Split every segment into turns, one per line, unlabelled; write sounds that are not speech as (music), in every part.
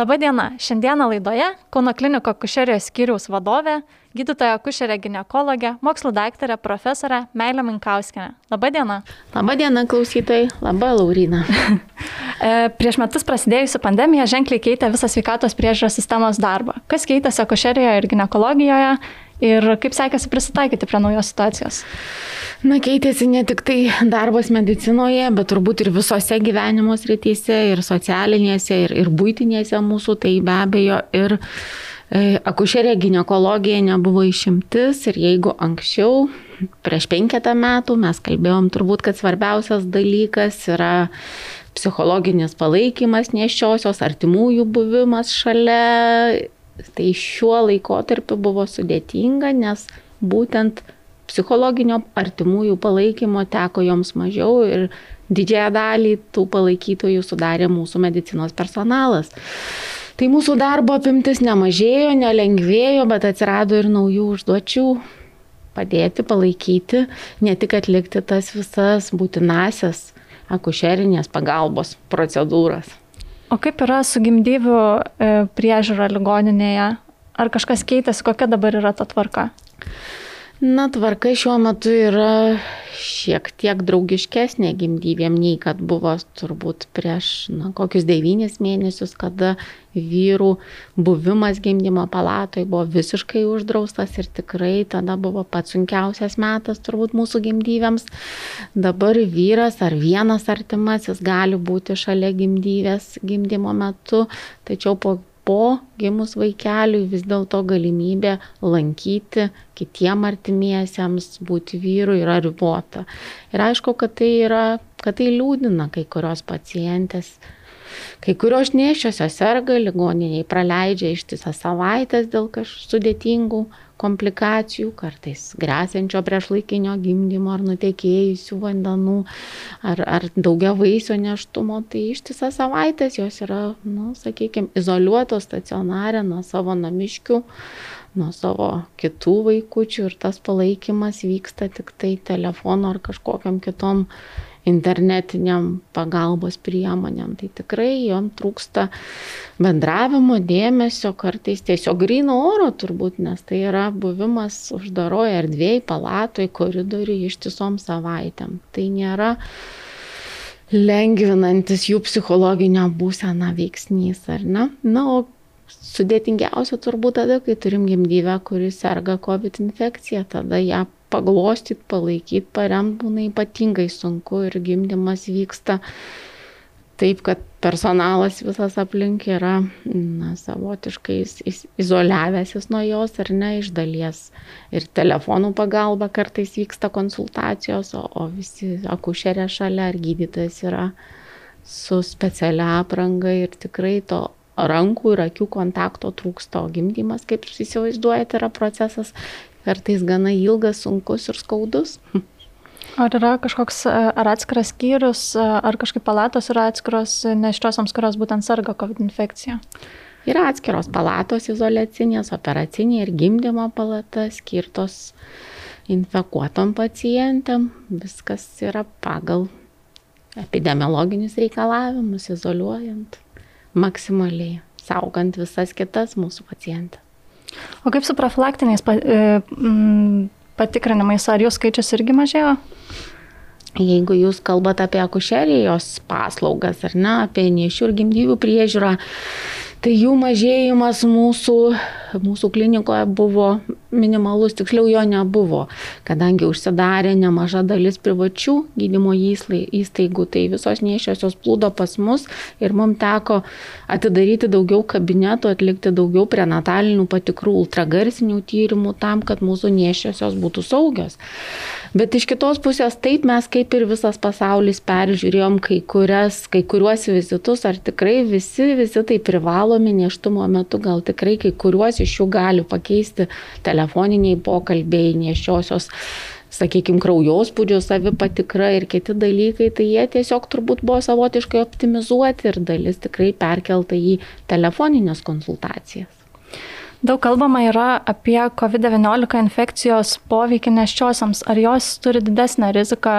Labadiena, šiandieną laidoje Kauno kliniko kušerijos skyriaus vadovė, gydytoja kušerė gynekologė, mokslo daktarė, profesorė Meilė Minkauskinė. Labadiena.
Labadiena, klausytojai. Labą, Laurina. (laughs) (laughs)
E, prieš metus prasidėjusi pandemija ženkliai keitė visą sveikatos priežiūros sistemos darbą. Kas keitėsi kušerijoje ir gynekologijoje ir kaip sekėsi prisitaikyti prie naujos situacijos?
Na, keitėsi ne tik tai darbas medicinoje, bet turbūt ir visose gyvenimo srityse, ir socialinėse, ir, ir būtinėse mūsų, tai be abejo ir e, akušerė gynekologija nebuvo išimtis ir jeigu anksčiau, prieš penketą metų mes kalbėjom turbūt, kad svarbiausias dalykas yra psichologinis palaikymas nešiosios, artimųjų buvimas šalia. Tai šiuo laikotarpiu buvo sudėtinga, nes būtent psichologinio artimųjų palaikymo teko joms mažiau ir didžiąją dalį tų palaikytojų sudarė mūsų medicinos personalas. Tai mūsų darbo apimtis nemažėjo, nelengvėjo, bet atsirado ir naujų užduočių padėti, palaikyti, ne tik atlikti tas visas būtinasias akušerinės pagalbos procedūras.
O kaip yra su gimdyvių e, priežiūra ligoninėje? Ar kažkas keitėsi, kokia dabar yra ta tvarka?
Na, tvarka šiuo metu yra šiek tiek draugiškesnė gimdyvėm nei kad buvo turbūt prieš na, kokius devynis mėnesius, kada vyrų buvimas gimdymo palatoje buvo visiškai uždraustas ir tikrai tada buvo pats sunkiausias metas turbūt mūsų gimdyvėms. Dabar vyras ar vienas artimasis gali būti šalia gimdyvės gimdymo metu, tačiau po po gimus vaikeliui vis dėlto galimybė lankyti kitiem artimiesiems, būti vyru yra ribota. Ir aišku, kad tai, yra, kad tai liūdina kai kurios pacientės. Kai kurios nėščiosios serga, ligoniniai praleidžia ištisą savaitės dėl kažkokių sudėtingų komplikacijų, kartais grėsiančio priešlaikinio gimdymo ar nutekėjusių vandenų, ar, ar daugia vaisio neštumo, tai ištisą savaitės jos yra, nu, sakykime, izoliuotos stacionarė nuo savo namiškių, nuo savo kitų vaikučių ir tas palaikymas vyksta tik tai telefonu ar kažkokiam kitom internetiniam pagalbos priemonėm. Tai tikrai jom trūksta bendravimo, dėmesio, kartais tiesiog grino oro turbūt, nes tai yra buvimas uždaroje erdvėje, palatoje, koridoriuje ištisom savaitėm. Tai nėra lengvinantis jų psichologinio būseną veiksnys, ar ne? Na, o sudėtingiausia turbūt tada, kai turim gimdyvę, kuris serga COVID infekcija, tada ją paglostyt, palaikyt, paremt būna ypatingai sunku ir gimdymas vyksta taip, kad personalas visas aplink yra na, savotiškai izoliavęsis nuo jos ar ne iš dalies. Ir telefonų pagalba kartais vyksta konsultacijos, o, o visi akušerė šalia ar gydytojas yra su specialia apranga ir tikrai to rankų ir akių kontakto trūksta, o gimdymas, kaip jūs įsivaizduojate, yra procesas kartais gana ilgas, sunkus ir skaudus.
Ar yra kažkoks ar atskiras skyrius, ar kažkaip palatos yra atskiros neščiosiams, kurios būtent sarga COVID infekcija?
Yra atskiros palatos izolacinės, operacinė ir gimdymo palata skirtos infekuotom pacientam. Viskas yra pagal epidemiologinius reikalavimus, izoliuojant maksimaliai, saugant visas kitas mūsų pacientės.
O kaip su profilaktiniais e, patikrinimais, ar jų skaičius irgi mažėjo?
Jeigu jūs kalbate apie akušerijos paslaugas ar ne, apie nešių ir gimdyvių priežiūrą, tai jų mažėjimas mūsų, mūsų klinikoje buvo minimalus, tiksliau jo nebuvo, kadangi užsidarė nemaža dalis privačių gydymo įstaigų, tai visos nešiosios plūdo pas mus ir mums teko atidaryti daugiau kabinetų, atlikti daugiau prenatalinių patikrų, ultragarsinių tyrimų tam, kad mūsų nešiosios būtų saugios. Bet iš kitos pusės taip mes kaip ir visas pasaulis peržiūrėjom kai, kurias, kai kuriuos vizitus, ar tikrai visi vizitai privalomi neštumo metu, gal tikrai kai kuriuos iš jų gali pakeisti telefoniniai pokalbiai, nešiosios sakykime, kraujospūdžio savipatikra ir kiti dalykai, tai jie tiesiog turbūt buvo savotiškai optimizuoti ir dalis tikrai perkelta į telefoninės konsultacijas.
Daug kalbama yra apie COVID-19 infekcijos poveikį neščiosiams. Ar jos turi didesnę riziką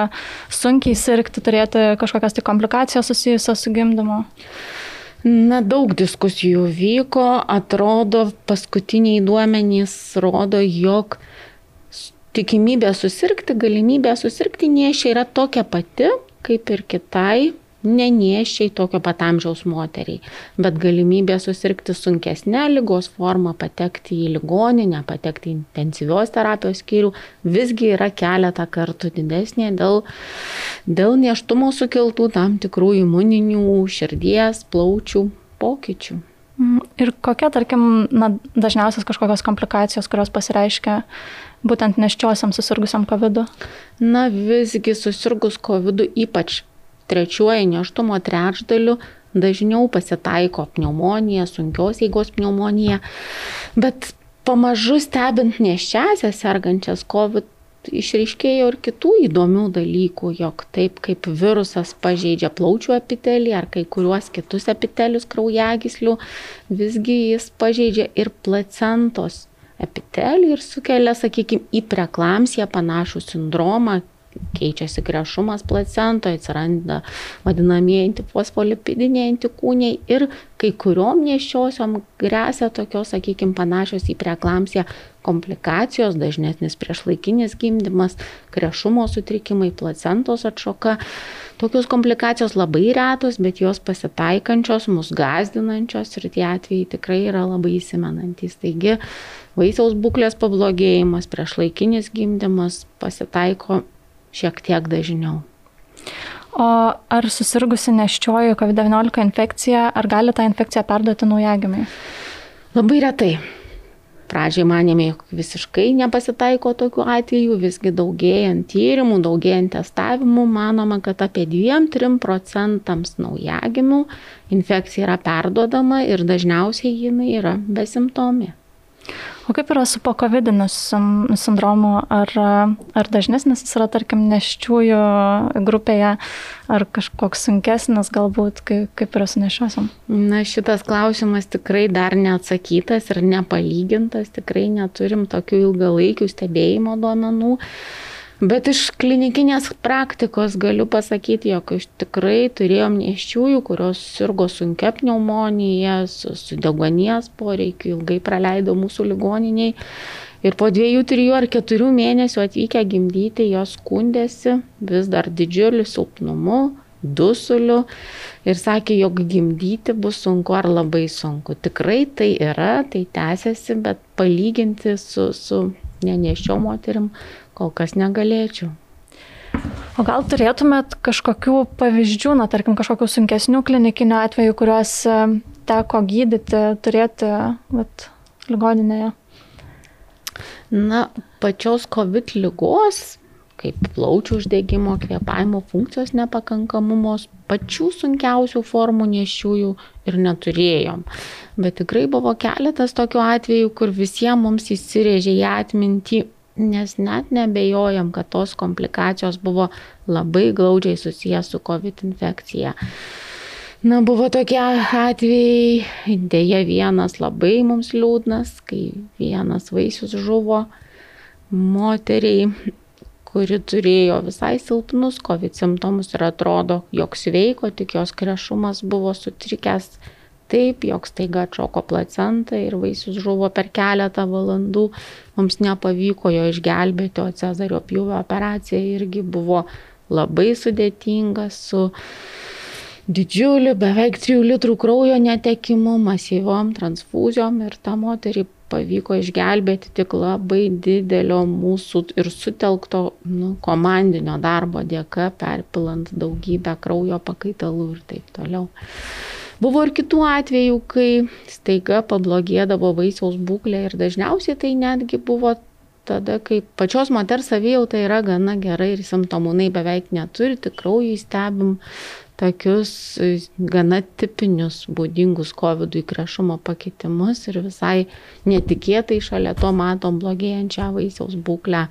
sunkiai sirgti, turėti kažkokias tai komplikacijas susijusios su gimdymu?
Na, daug diskusijų vyko, atrodo, paskutiniai duomenys rodo, jog tikimybė susirgti, galimybė susirgti nešia yra tokia pati, kaip ir kitai neniešiai tokio pat amžiaus moteriai, bet galimybė susirgti sunkesnė lygos forma, patekti į ligoninę, patekti į intensyvios terapijos skyrių, visgi yra keletą kartų didesnė dėl, dėl neštumo sukeltų tam tikrų imuninių, širdies, plaučių pokyčių.
Mm, ir kokia, tarkim, na, dažniausias kažkokios komplikacijos, kurios pasireiškia būtent neščiosiam susirgusiam COVID? -u?
Na, visgi susirgus COVID ypač trečiuoju neštumo trečdaliu dažniau pasitaiko pneumonija, sunkios eigos pneumonija, bet pamažu stebint neščiasias sergančias COVID išryškėjo ir kitų įdomių dalykų, jog taip kaip virusas pažeidžia plaučių epitelį ar kai kuriuos kitus epitelius kraujagyslių, visgi jis pažeidžia ir placentos epitelį ir sukelia, sakykime, į preklamsiją panašų sindromą, keičiasi krešumas placentoje, atsiranda vadinamieji antifosfolipidiniai antikūniai ir kai kuriuom nešiosiom grėsia tokios, sakykime, panašios į preeklamsiją komplikacijos, dažnesnis priešlaikinis gimdymas, krešumo sutrikimai, placentos atšoka. Tokios komplikacijos labai retos, bet jos pasitaikančios, mus gazdinančios ir tie atvejai tikrai yra labai įsimenantys. Taigi vaisiaus būklės pablogėjimas, priešlaikinis gimdymas pasitaiko šiek tiek dažniau.
O ar susirgusi neščioji COVID-19 infekcija, ar gali tą infekciją perduoti naujagimiai?
Labai retai. Pradžiai manėme, jog visiškai nepasitaiko tokių atvejų, visgi daugėjant tyrimų, daugėjant testavimų, manoma, kad apie 2-3 procentams naujagimių infekcija yra perduodama ir dažniausiai jinai yra besimptomė.
O kaip yra su pokovidiniu sindromu? Ar, ar dažnesnis jis yra, tarkim, neščiųjų grupėje, ar kažkoks sunkesnis galbūt, kaip, kaip yra su nešiosiam?
Na, šitas klausimas tikrai dar neatsakytas ir nepalygintas, tikrai neturim tokių ilgalaikių stebėjimo duomenų. Bet iš klinikinės praktikos galiu pasakyti, jog tikrai turėjom neščiųjų, kurios sirgo sunkia pneumonija, su, su degonės poreikiu, ilgai praleido mūsų ligoniniai. Ir po dviejų, trijų ar keturių mėnesių atvykę gimdyti, jos skundėsi vis dar didžiuliu silpnumu, dusuliu ir sakė, jog gimdyti bus sunku ar labai sunku. Tikrai tai yra, tai tęsiasi, bet palyginti su, su neneščio moterim kol kas negalėčiau.
O gal turėtumėt kažkokių pavyzdžių, na, tarkim, kažkokių sunkesnių klinikinių atvejų, kuriuos e, teko gydyti, turėti vat, ligoninėje?
Na, pačios COVID lygos, kaip plaučių uždegimo, kvėpavimo funkcijos nepakankamumos, pačių sunkiausių formų nešiųjų ir neturėjom. Bet tikrai buvo keletas tokių atvejų, kur visiems mums įsirėžė į atmintį nes net nebejojam, kad tos komplikacijos buvo labai glaudžiai susijęs su COVID infekcija. Na, buvo tokie atvejai, dėja vienas labai mums liūdnas, kai vienas vaisius žuvo moteriai, kuri turėjo visai silpnus COVID simptomus ir atrodo, jog sveiko, tik jos krešumas buvo sutrikęs taip, jog staiga atšoko placenta ir vaisius žuvo per keletą valandų. Mums nepavyko jo išgelbėti, o Cezario pjūvio operacija irgi buvo labai sudėtinga su didžiuliu, beveik 3 litrų kraujo netekimu, masyvom transfuzijom ir tą moterį pavyko išgelbėti tik labai didelio mūsų ir sutelkto nu, komandinio darbo dėka, perpilant daugybę kraujo pakaitalų ir taip toliau. Buvo ir kitų atvejų, kai staiga pablogėdavo vaisiaus būklė ir dažniausiai tai netgi buvo tada, kai pačios moters savijauta yra gana gerai ir simptomų jinai beveik neturi, tik kraujai stebim tokius gana tipinius būdingus COVID įkrešumo pakitimus ir visai netikėtai šalia to matom blogėjančią vaisiaus būklę.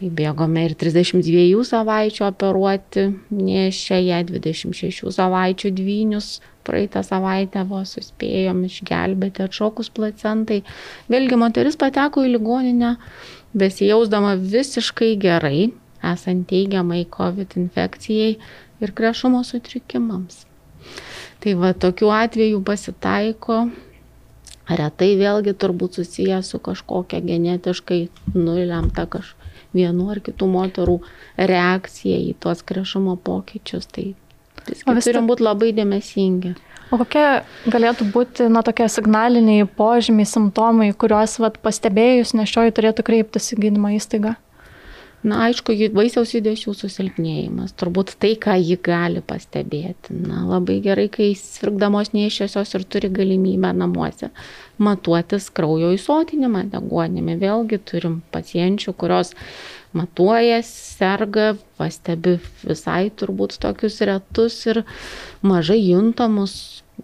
Tai bėgome ir 32 savaičių operuoti, nešė ją 26 savaičių dvynius, praeitą savaitę vos suspėjom išgelbėti atšokus placentai. Vėlgi moteris pateko į ligoninę, besijausdama visiškai gerai, esant teigiamai COVID infekcijai ir krešumo sutrikimams. Tai va, tokių atvejų pasitaiko. Retai vėlgi turbūt susijęs su kažkokia genetiškai nulemta kažkokia vienų ar kitų moterų reakcija į tuos krešumo pokyčius. Tai visgi vis turim būti labai dėmesingi.
O kokie galėtų būti, na, tokie signaliniai požymiai, simptomai, kuriuos, vat, pastebėjus nešioji turėtų kreiptis į gydymo įstaigą?
Na, aišku, vaisiaus judesių susilpnėjimas, turbūt tai, ką ji gali pastebėti. Na, labai gerai, kai sirgdamos neišiosios ir turi galimybę namuose matuotis kraujo įsotinimą deguonimi. Vėlgi turim pacienčių, kurios matuoja, serga, pastebi visai turbūt tokius retus ir mažai juntamus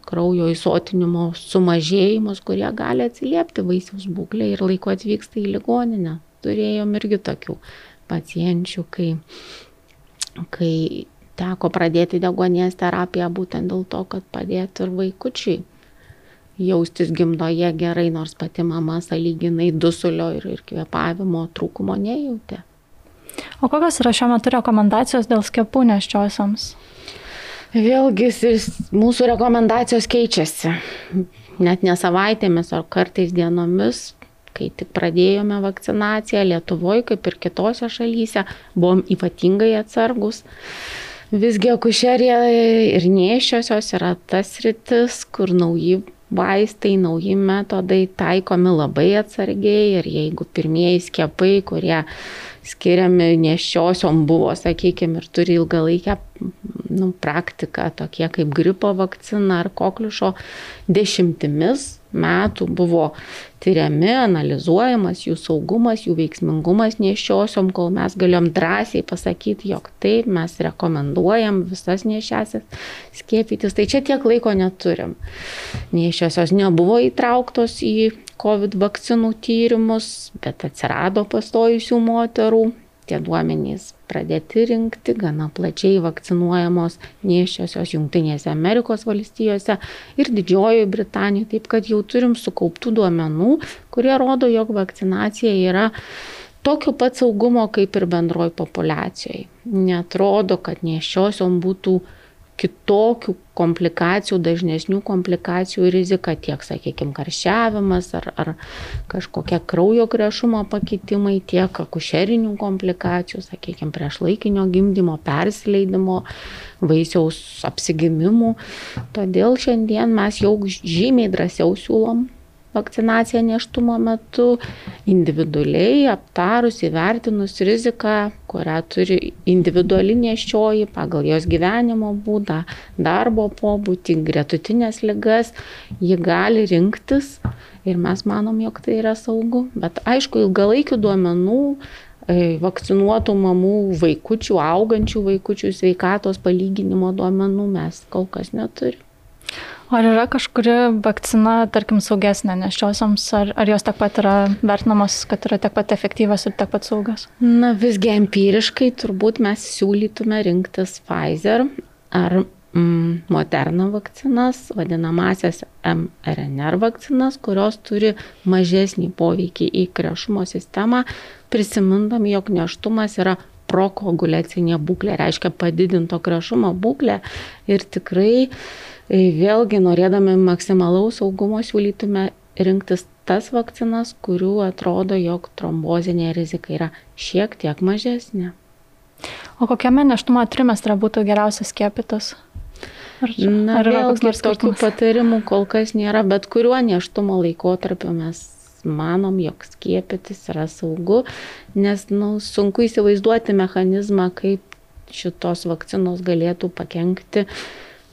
kraujo įsotinimo sumažėjimus, kurie gali atsiliepti vaisiaus būklę ir laiko atvyksta į ligoninę. Turėjom irgi tokių pacienčių, kai, kai teko pradėti degonės terapiją būtent dėl to, kad padėtų ir vaikučiai jaustis gimdoje gerai, nors pati mama sąlyginai dusulio ir, ir kvepavimo trūkumo nejautė.
O kokios yra šiuo metu rekomendacijos dėl skiepų neščiosioms?
Vėlgi, mūsų rekomendacijos keičiasi. Net ne savaitėmis, ar kartais dienomis kai tik pradėjome vakcinaciją Lietuvoje, kaip ir kitose šalyse, buvom ypatingai atsargus. Visgi akušerija ir nėšiosios yra tas rytis, kur nauji vaistai, nauji metodai taikomi labai atsargiai ir jeigu pirmieji skiepai, kurie skiriami nešiosiom buvo, sakykime, ir turi ilgalaikę nu, praktiką, tokie kaip gripo vakcina ar kokliušo, dešimtimis metų buvo tyriami, analizuojamas jų saugumas, jų veiksmingumas nešiosiom, kol mes galėjom drąsiai pasakyti, jog taip, mes rekomenduojam visas nešiasias skiepytis. Tai čia tiek laiko neturim. Nešiosios nebuvo įtrauktos į COVID vakcinų tyrimus, bet atsirado pastojusių moterų tie duomenys pradėti rinkti, gana plačiai vakcinuojamos nėščiosios Junktinėse Amerikos valstijose ir Didžiojoje Britanijoje, taip kad jau turim sukauptų duomenų, kurie rodo, jog vakcinacija yra tokio pat saugumo kaip ir bendroji populiacijai. Netrodo, kad nėščiosiom būtų kitokių komplikacijų, dažnesnių komplikacijų rizika, tiek, sakykime, karščiavimas ar, ar kažkokie kraujo krešumo pakitimai, tiek akušerinių komplikacijų, sakykime, priešlaikinio gimdymo, persileidimo, vaisiaus apsigimimų. Todėl šiandien mes jau žymiai drąsiau siūlom vakcinaciją neštumo metu, individualiai aptarus, įvertinus riziką, kurią turi individuali neščioji pagal jos gyvenimo būdą, darbo pobūtį, gretutinės ligas, ji gali rinktis ir mes manom, jog tai yra saugu. Bet aišku, ilgalaikių duomenų e, vakcinuotų mamų vaikučių, augančių vaikučių sveikatos palyginimo duomenų mes kol kas neturime.
Ar yra kažkuri vakcina, tarkim, saugesnė neščiosioms, ar, ar jos tiek pat yra vertinamos, kad yra tiek pat efektyvios ir tiek pat saugios?
Na, visgi empiriškai turbūt mes siūlytume rinktis Pfizer ar mm, Moderna vakcinas, vadinamasias mRNR vakcinas, kurios turi mažesnį poveikį į krešumo sistemą, prisimindami, jog neštumas yra prokoagulacinė būklė, reiškia padidinto krešumo būklė ir tikrai vėlgi norėdami maksimalaus saugumo siūlytume rinktis tas vakcinas, kurių atrodo, jog trombozinė rizika yra šiek tiek mažesnė.
O kokiame neštumo trimestre būtų geriausias skiepytas?
Ar, Na, ar vėlgi tokių patarimų kol kas nėra, bet kuriuo neštumo laikotarpiu mes manom, jog skiepytis yra saugu, nes nu, sunku įsivaizduoti mechanizmą, kaip šitos vakcinos galėtų pakengti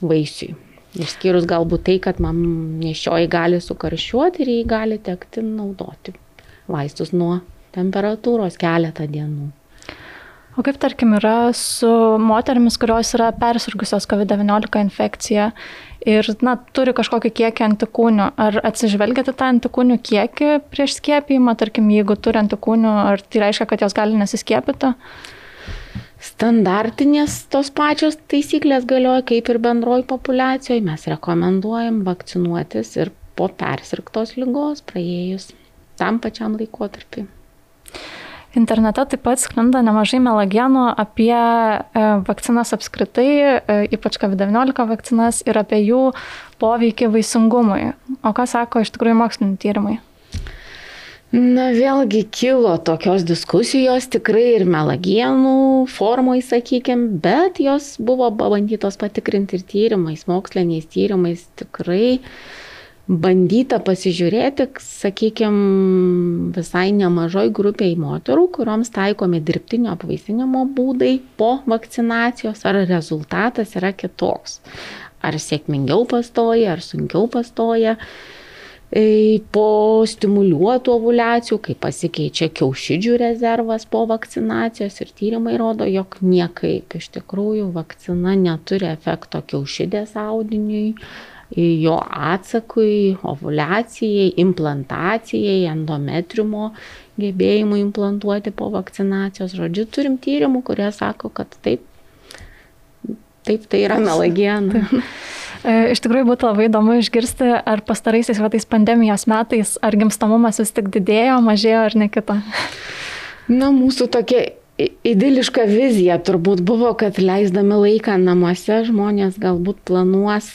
vaisiui. Išskyrus galbūt tai, kad man nešioji gali sukaršiuoti ir jį gali tekti naudoti vaistus nuo temperatūros keletą dienų.
O kaip tarkim yra su moterimis, kurios yra persirgusios COVID-19 infekcija ir na, turi kažkokį kiekį antikūnių, ar atsižvelgiate tą antikūnių kiekį prieš skiepijimą, tarkim, jeigu turi antikūnių, ar tai reiškia, kad jos gali nesiskiepyti?
Standartinės tos pačios taisyklės galioja kaip ir bendroji populiacijoje. Mes rekomenduojam vakcinuotis ir po persirktos lygos praėjus tam pačiam laikotarpiu.
Internete taip pat sklinda nemažai melagienų apie e, vakcinas apskritai, e, ypač COVID-19 vakcinas ir apie jų poveikį vaisingumui. O ką sako iš tikrųjų moksliniai tyrimai?
Na vėlgi kilo tokios diskusijos tikrai ir melagienų formai, sakykime, bet jos buvo bandytos patikrinti ir tyrimais, moksliniais tyrimais tikrai bandyta pasižiūrėti, sakykime, visai nemažoj grupiai moterų, kuriuoms taikomi dirbtinio apvaisinimo būdai po vakcinacijos, ar rezultatas yra kitoks. Ar sėkmingiau pastoja, ar sunkiau pastoja e, po stimuliuotų ovulacijų, kai pasikeičia kiaušidžių rezervas po vakcinacijos ir tyrimai rodo, jog niekaip iš tikrųjų vakcina neturi efekto kiaušidės audiniui, jo atsakui, ovulacijai, implantacijai, endometriumo gebėjimui implantuoti po vakcinacijos. Žodžiu, turim tyrimų, kurie sako, kad taip, taip tai yra melagiena. (laughs)
E, iš tikrųjų būtų labai įdomu išgirsti, ar pastaraisiais metais pandemijos metais, ar gimstamumas vis tik didėjo, mažėjo ar ne kita.
Na, mūsų tokia idiliška vizija turbūt buvo, kad leisdami laiką namuose žmonės galbūt planuos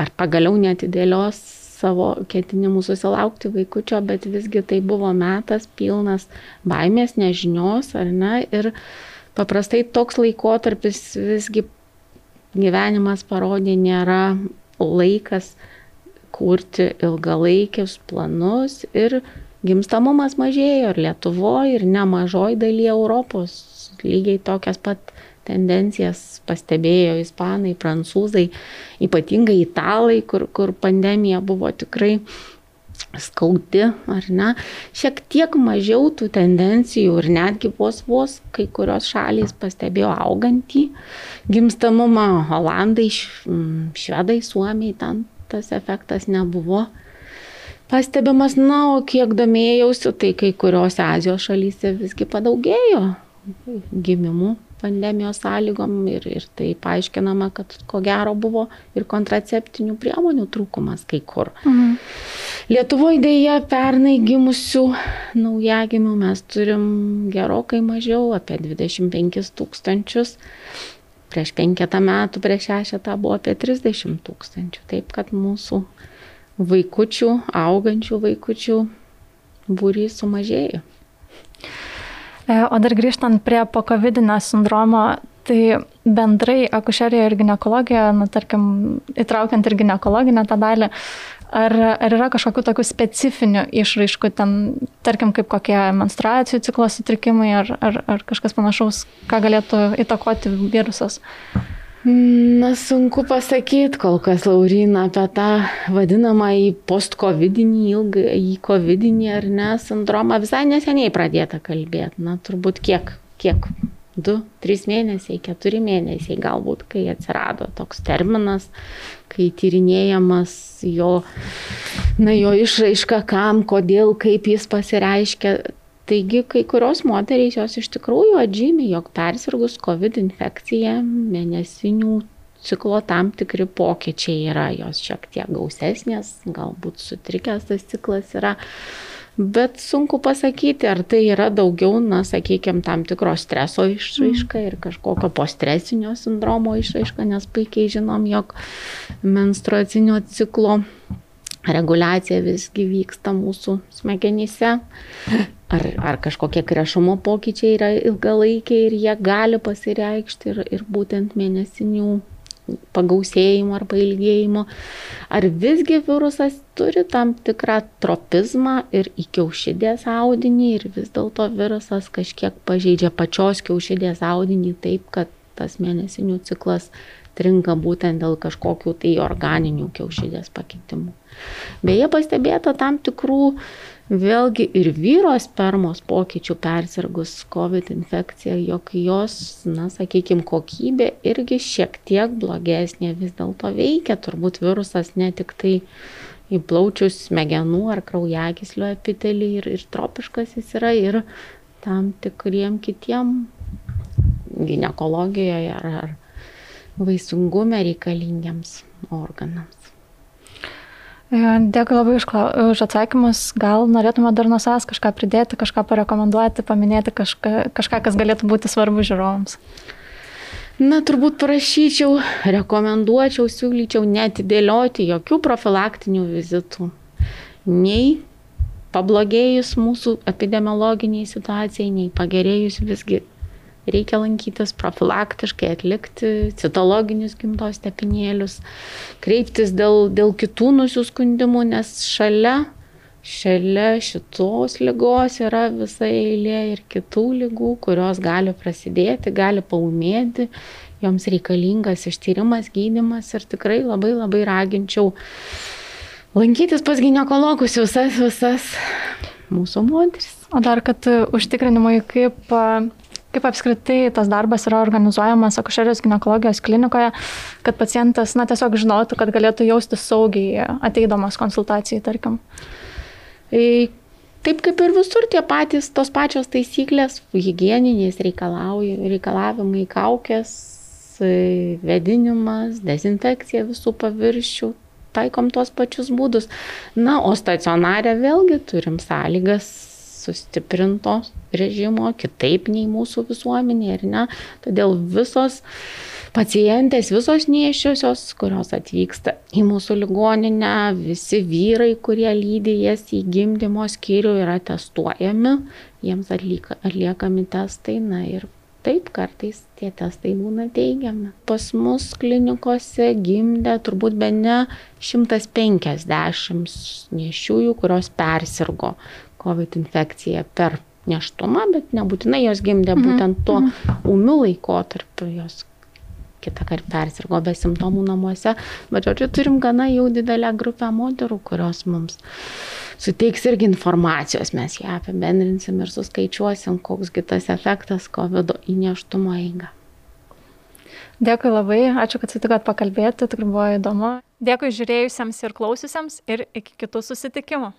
ar pagaliau netidėlios savo ketinimų susilaukti vaikučio, bet visgi tai buvo metas pilnas baimės, nežinios, ar ne? Ir paprastai toks laikotarpis visgi gyvenimas parodė nėra laikas kurti ilgalaikius planus ir gimstamumas mažėjo ir Lietuvoje, ir nemažoj dalyje Europos. Lygiai tokias pat tendencijas pastebėjo ispanai, prancūzai, ypatingai italai, kur, kur pandemija buvo tikrai skaudi, ar ne, šiek tiek mažiau tų tendencijų ir netgi vos vos kai kurios šalys pastebėjo augantį gimstamumą, Holandai, Švedai, Suomiai, ten tas efektas nebuvo pastebimas, na, o kiek domėjausi, tai kai kuriuose Azijos šalyse visgi padaugėjo gimimų pandemijos sąlygom ir, ir tai paaiškinama, kad ko gero buvo ir kontraceptinių priemonių trūkumas kai kur. Mhm. Lietuvoje dėja pernai gimusių naujagimių mes turim gerokai mažiau, apie 25 tūkstančius. Prieš penketą metų, prieš šešetą buvo apie 30 tūkstančių. Taip kad mūsų vaikučių, augančių vaikučių būrys sumažėjo.
E, o dar grįžtant prie pokovidinio sindromo, tai bendrai akušerija ir gynekologija, na, tarkim, įtraukiant ir gynekologinę tą dalį, ar, ar yra kažkokių tokių specifinių išraiškų, ten, tarkim, kaip kokie menstruacijų ciklo sutrikimai ar, ar, ar kažkas panašaus, ką galėtų įtakoti virusas?
Na, sunku pasakyti kol kas, Laurina, apie tą vadinamą į post-covidinį, ilgą į covidinį ar ne sindromą. Visai neseniai pradėta kalbėti. Na, turbūt kiek, kiek, du, trys mėnesiai, keturi mėnesiai galbūt, kai atsirado toks terminas, kai tyrinėjamas jo, na, jo išraiška, kam, kodėl, kaip jis pasireiškia. Taigi kai kurios moterys jos iš tikrųjų atžymė, jog persirgus COVID infekcija mėnesinių ciklo tam tikri pokyčiai yra, jos šiek tiek gausesnės, galbūt sutrikęs tas ciklas yra. Bet sunku pasakyti, ar tai yra daugiau, na, sakykime, tam tikro streso išraiška ir kažkokio postresinio sindromo išraiška, nes puikiai žinom, jog menstruacinio ciklo reguliacija visgi vyksta mūsų smegenyse, ar, ar kažkokie krešumo pokyčiai yra ilgalaikiai ir jie gali pasireikšti ir, ir būtent mėnesinių pagausėjimo arba ilgėjimo, ar visgi virusas turi tam tikrą tropizmą ir į kiaušidės audinį ir vis dėlto virusas kažkiek pažeidžia pačios kiaušidės audinį taip, kad tas mėnesinių ciklas stringa būtent dėl kažkokių tai organinių kiaušidės pakitimų. Beje, pastebėta tam tikrų vėlgi ir vyro spermos pokyčių persirgus COVID infekcija, jog jos, na, sakykime, kokybė irgi šiek tiek blogesnė vis dėlto veikia. Turbūt virusas ne tik tai į plaučius smegenų ar kraujagyslių epitelį ir, ir tropiškas jis yra ir tam tikriem kitiem gynekologijoje ar, ar vaisingume reikalingiems organams.
E, dėkui labai už, už atsakymus. Gal norėtume dar nuo savęs kažką pridėti, kažką parekomenduoti, paminėti kažką, kažką kas galėtų būti svarbu žiūrovams.
Na, turbūt prašyčiau, rekomenduočiau, siūlyčiau netidėlioti jokių profilaktinių vizitų. Nei pablogėjus mūsų epidemiologiniai situacijai, nei pagerėjus visgi reikia lankytis profilaktiškai, atlikti citologinius gimtos tepinėlius, kreiptis dėl, dėl kitų nusiskundimų, nes šalia, šalia šitos lygos yra visa eilė ir kitų lygų, kurios gali prasidėti, gali paumėti, joms reikalingas ištyrimas, gydimas ir tikrai labai labai raginčiau lankytis pas gynekologus visas, visas mūsų moteris.
O dar, kad užtikrinimui, kaip kaip apskritai tas darbas yra organizuojamas akušerijos gynekologijos klinikoje, kad pacientas, na, tiesiog žinotų, kad galėtų jausti saugiai ateidamas konsultacijai, tarkim.
E, taip kaip ir visur tie patys, tos pačios taisyklės, hygieninės reikalavimai, kaukės, vedinimas, dezinfekcija visų paviršių, taikom tuos pačius būdus. Na, o stacionarė vėlgi turim sąlygas sustiprinto režimo, kitaip nei mūsų visuomenė, ar ne? Todėl visos pacientės, visos neišiosios, kurios atvyksta į mūsų ligoninę, visi vyrai, kurie lydi jas į gimdymo skyrių, yra testuojami, jiems atlieka, atliekami testai, na ir taip kartais tie testai būna teigiami. Pas mus klinikose gimdė turbūt be ne 150 nešiųjų, kurios persirgo COVID infekcija per neštumą, bet nebūtinai jos gimdė mhm. būtent tuo umiu mhm. laikotarpiu, jos kitą kartą persirgo be simptomų namuose, bet žodžiu, turim gana jau didelę grupę moterų, kurios mums suteiks irgi informacijos, mes ją apibendrinsim ir suskaičiuosim, koks kitas efektas COVID įneštumo eiga.
Dėkui labai, ačiū, kad sutikot pakalbėti, tikrai buvo įdomu. Dėkui žiūrėjusiems ir klausiusiems ir iki kitų susitikimų.